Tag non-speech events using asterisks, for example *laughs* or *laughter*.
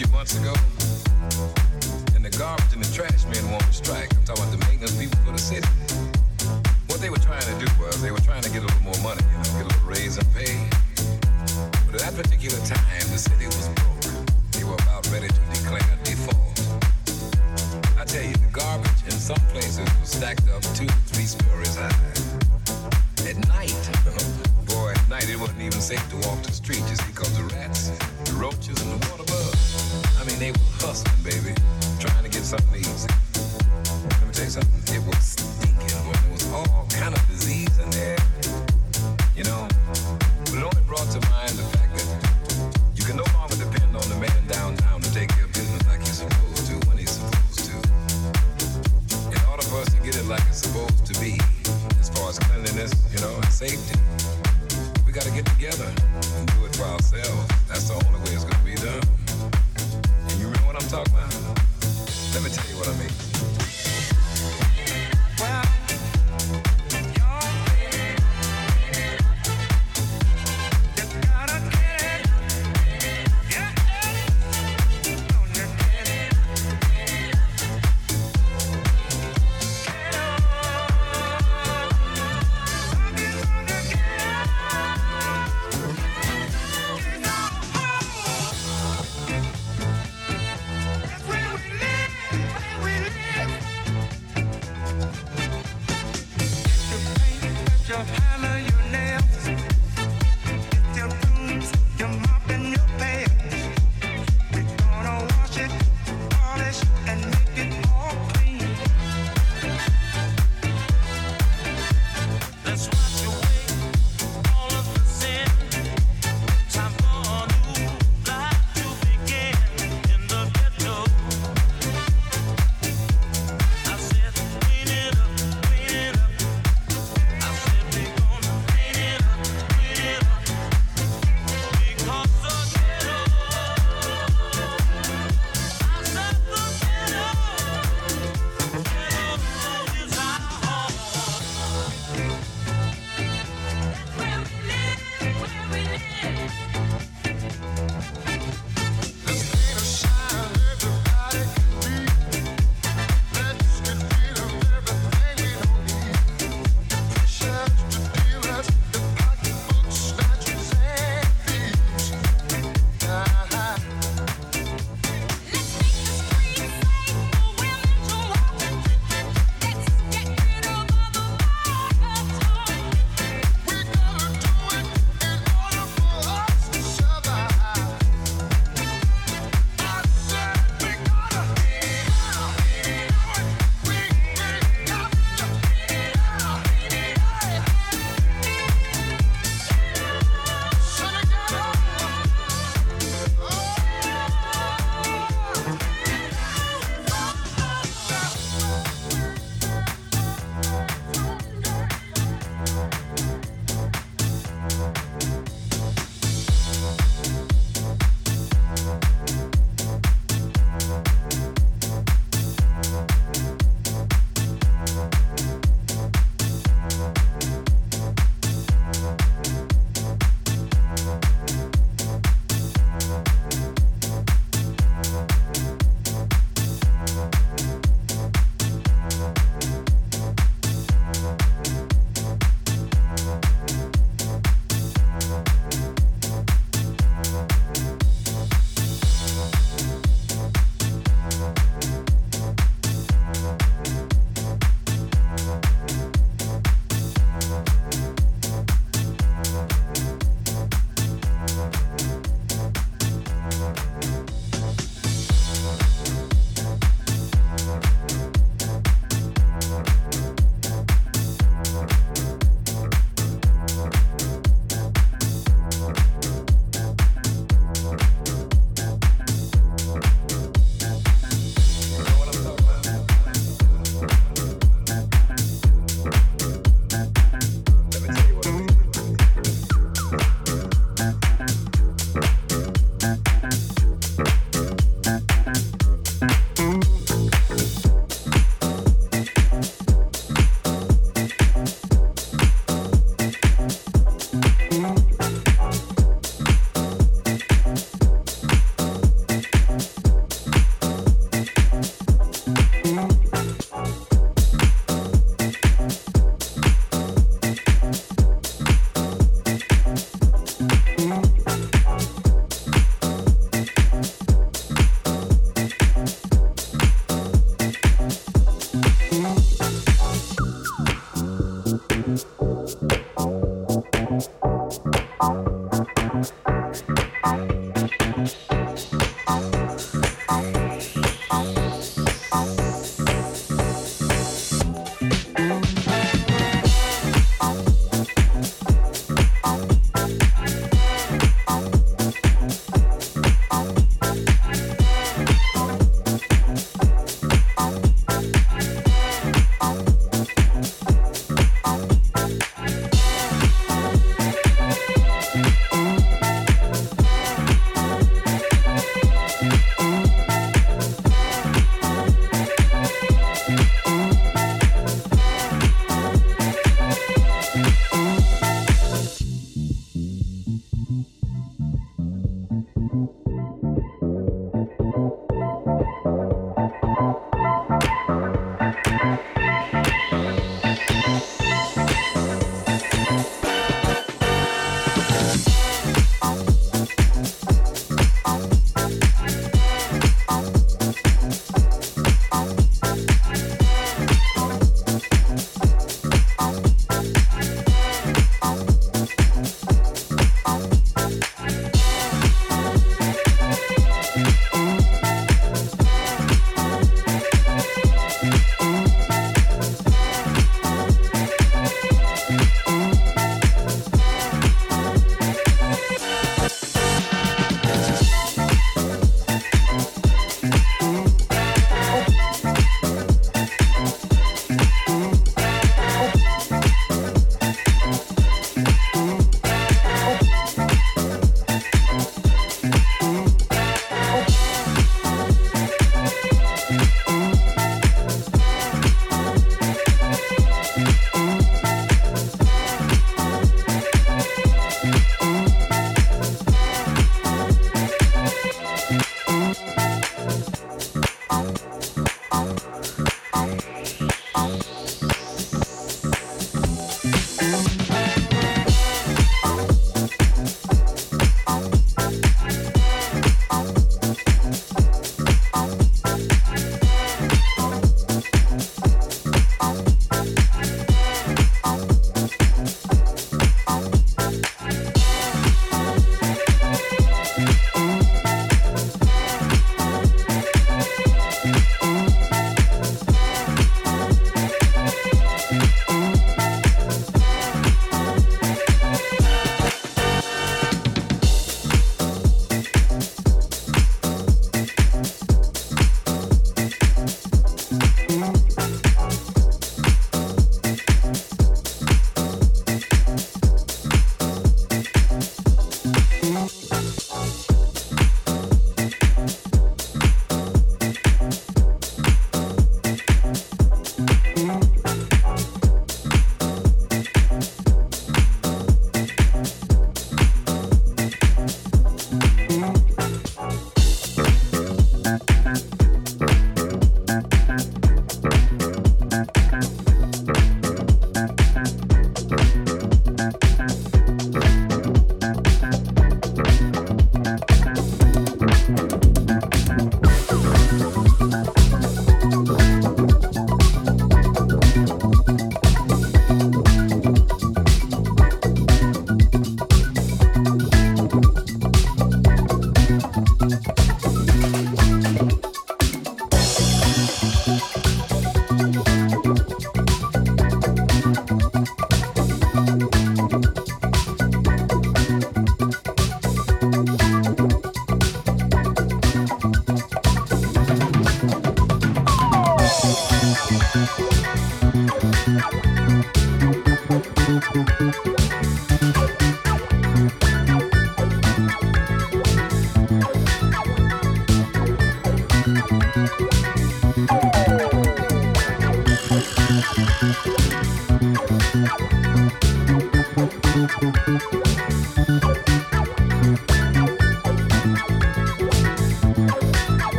few months ago. And the garbage and the trash men were on strike. I'm talking about the maintenance people for the city. What they were trying to do was they were trying to get a little more money, you know, get a little raise and pay. But at that particular time, the city was broke. They were about ready to declare default. I tell you, the garbage in some places was stacked up two, three stories high. At night, *laughs* boy, at night it wasn't even safe to walk the street. You see,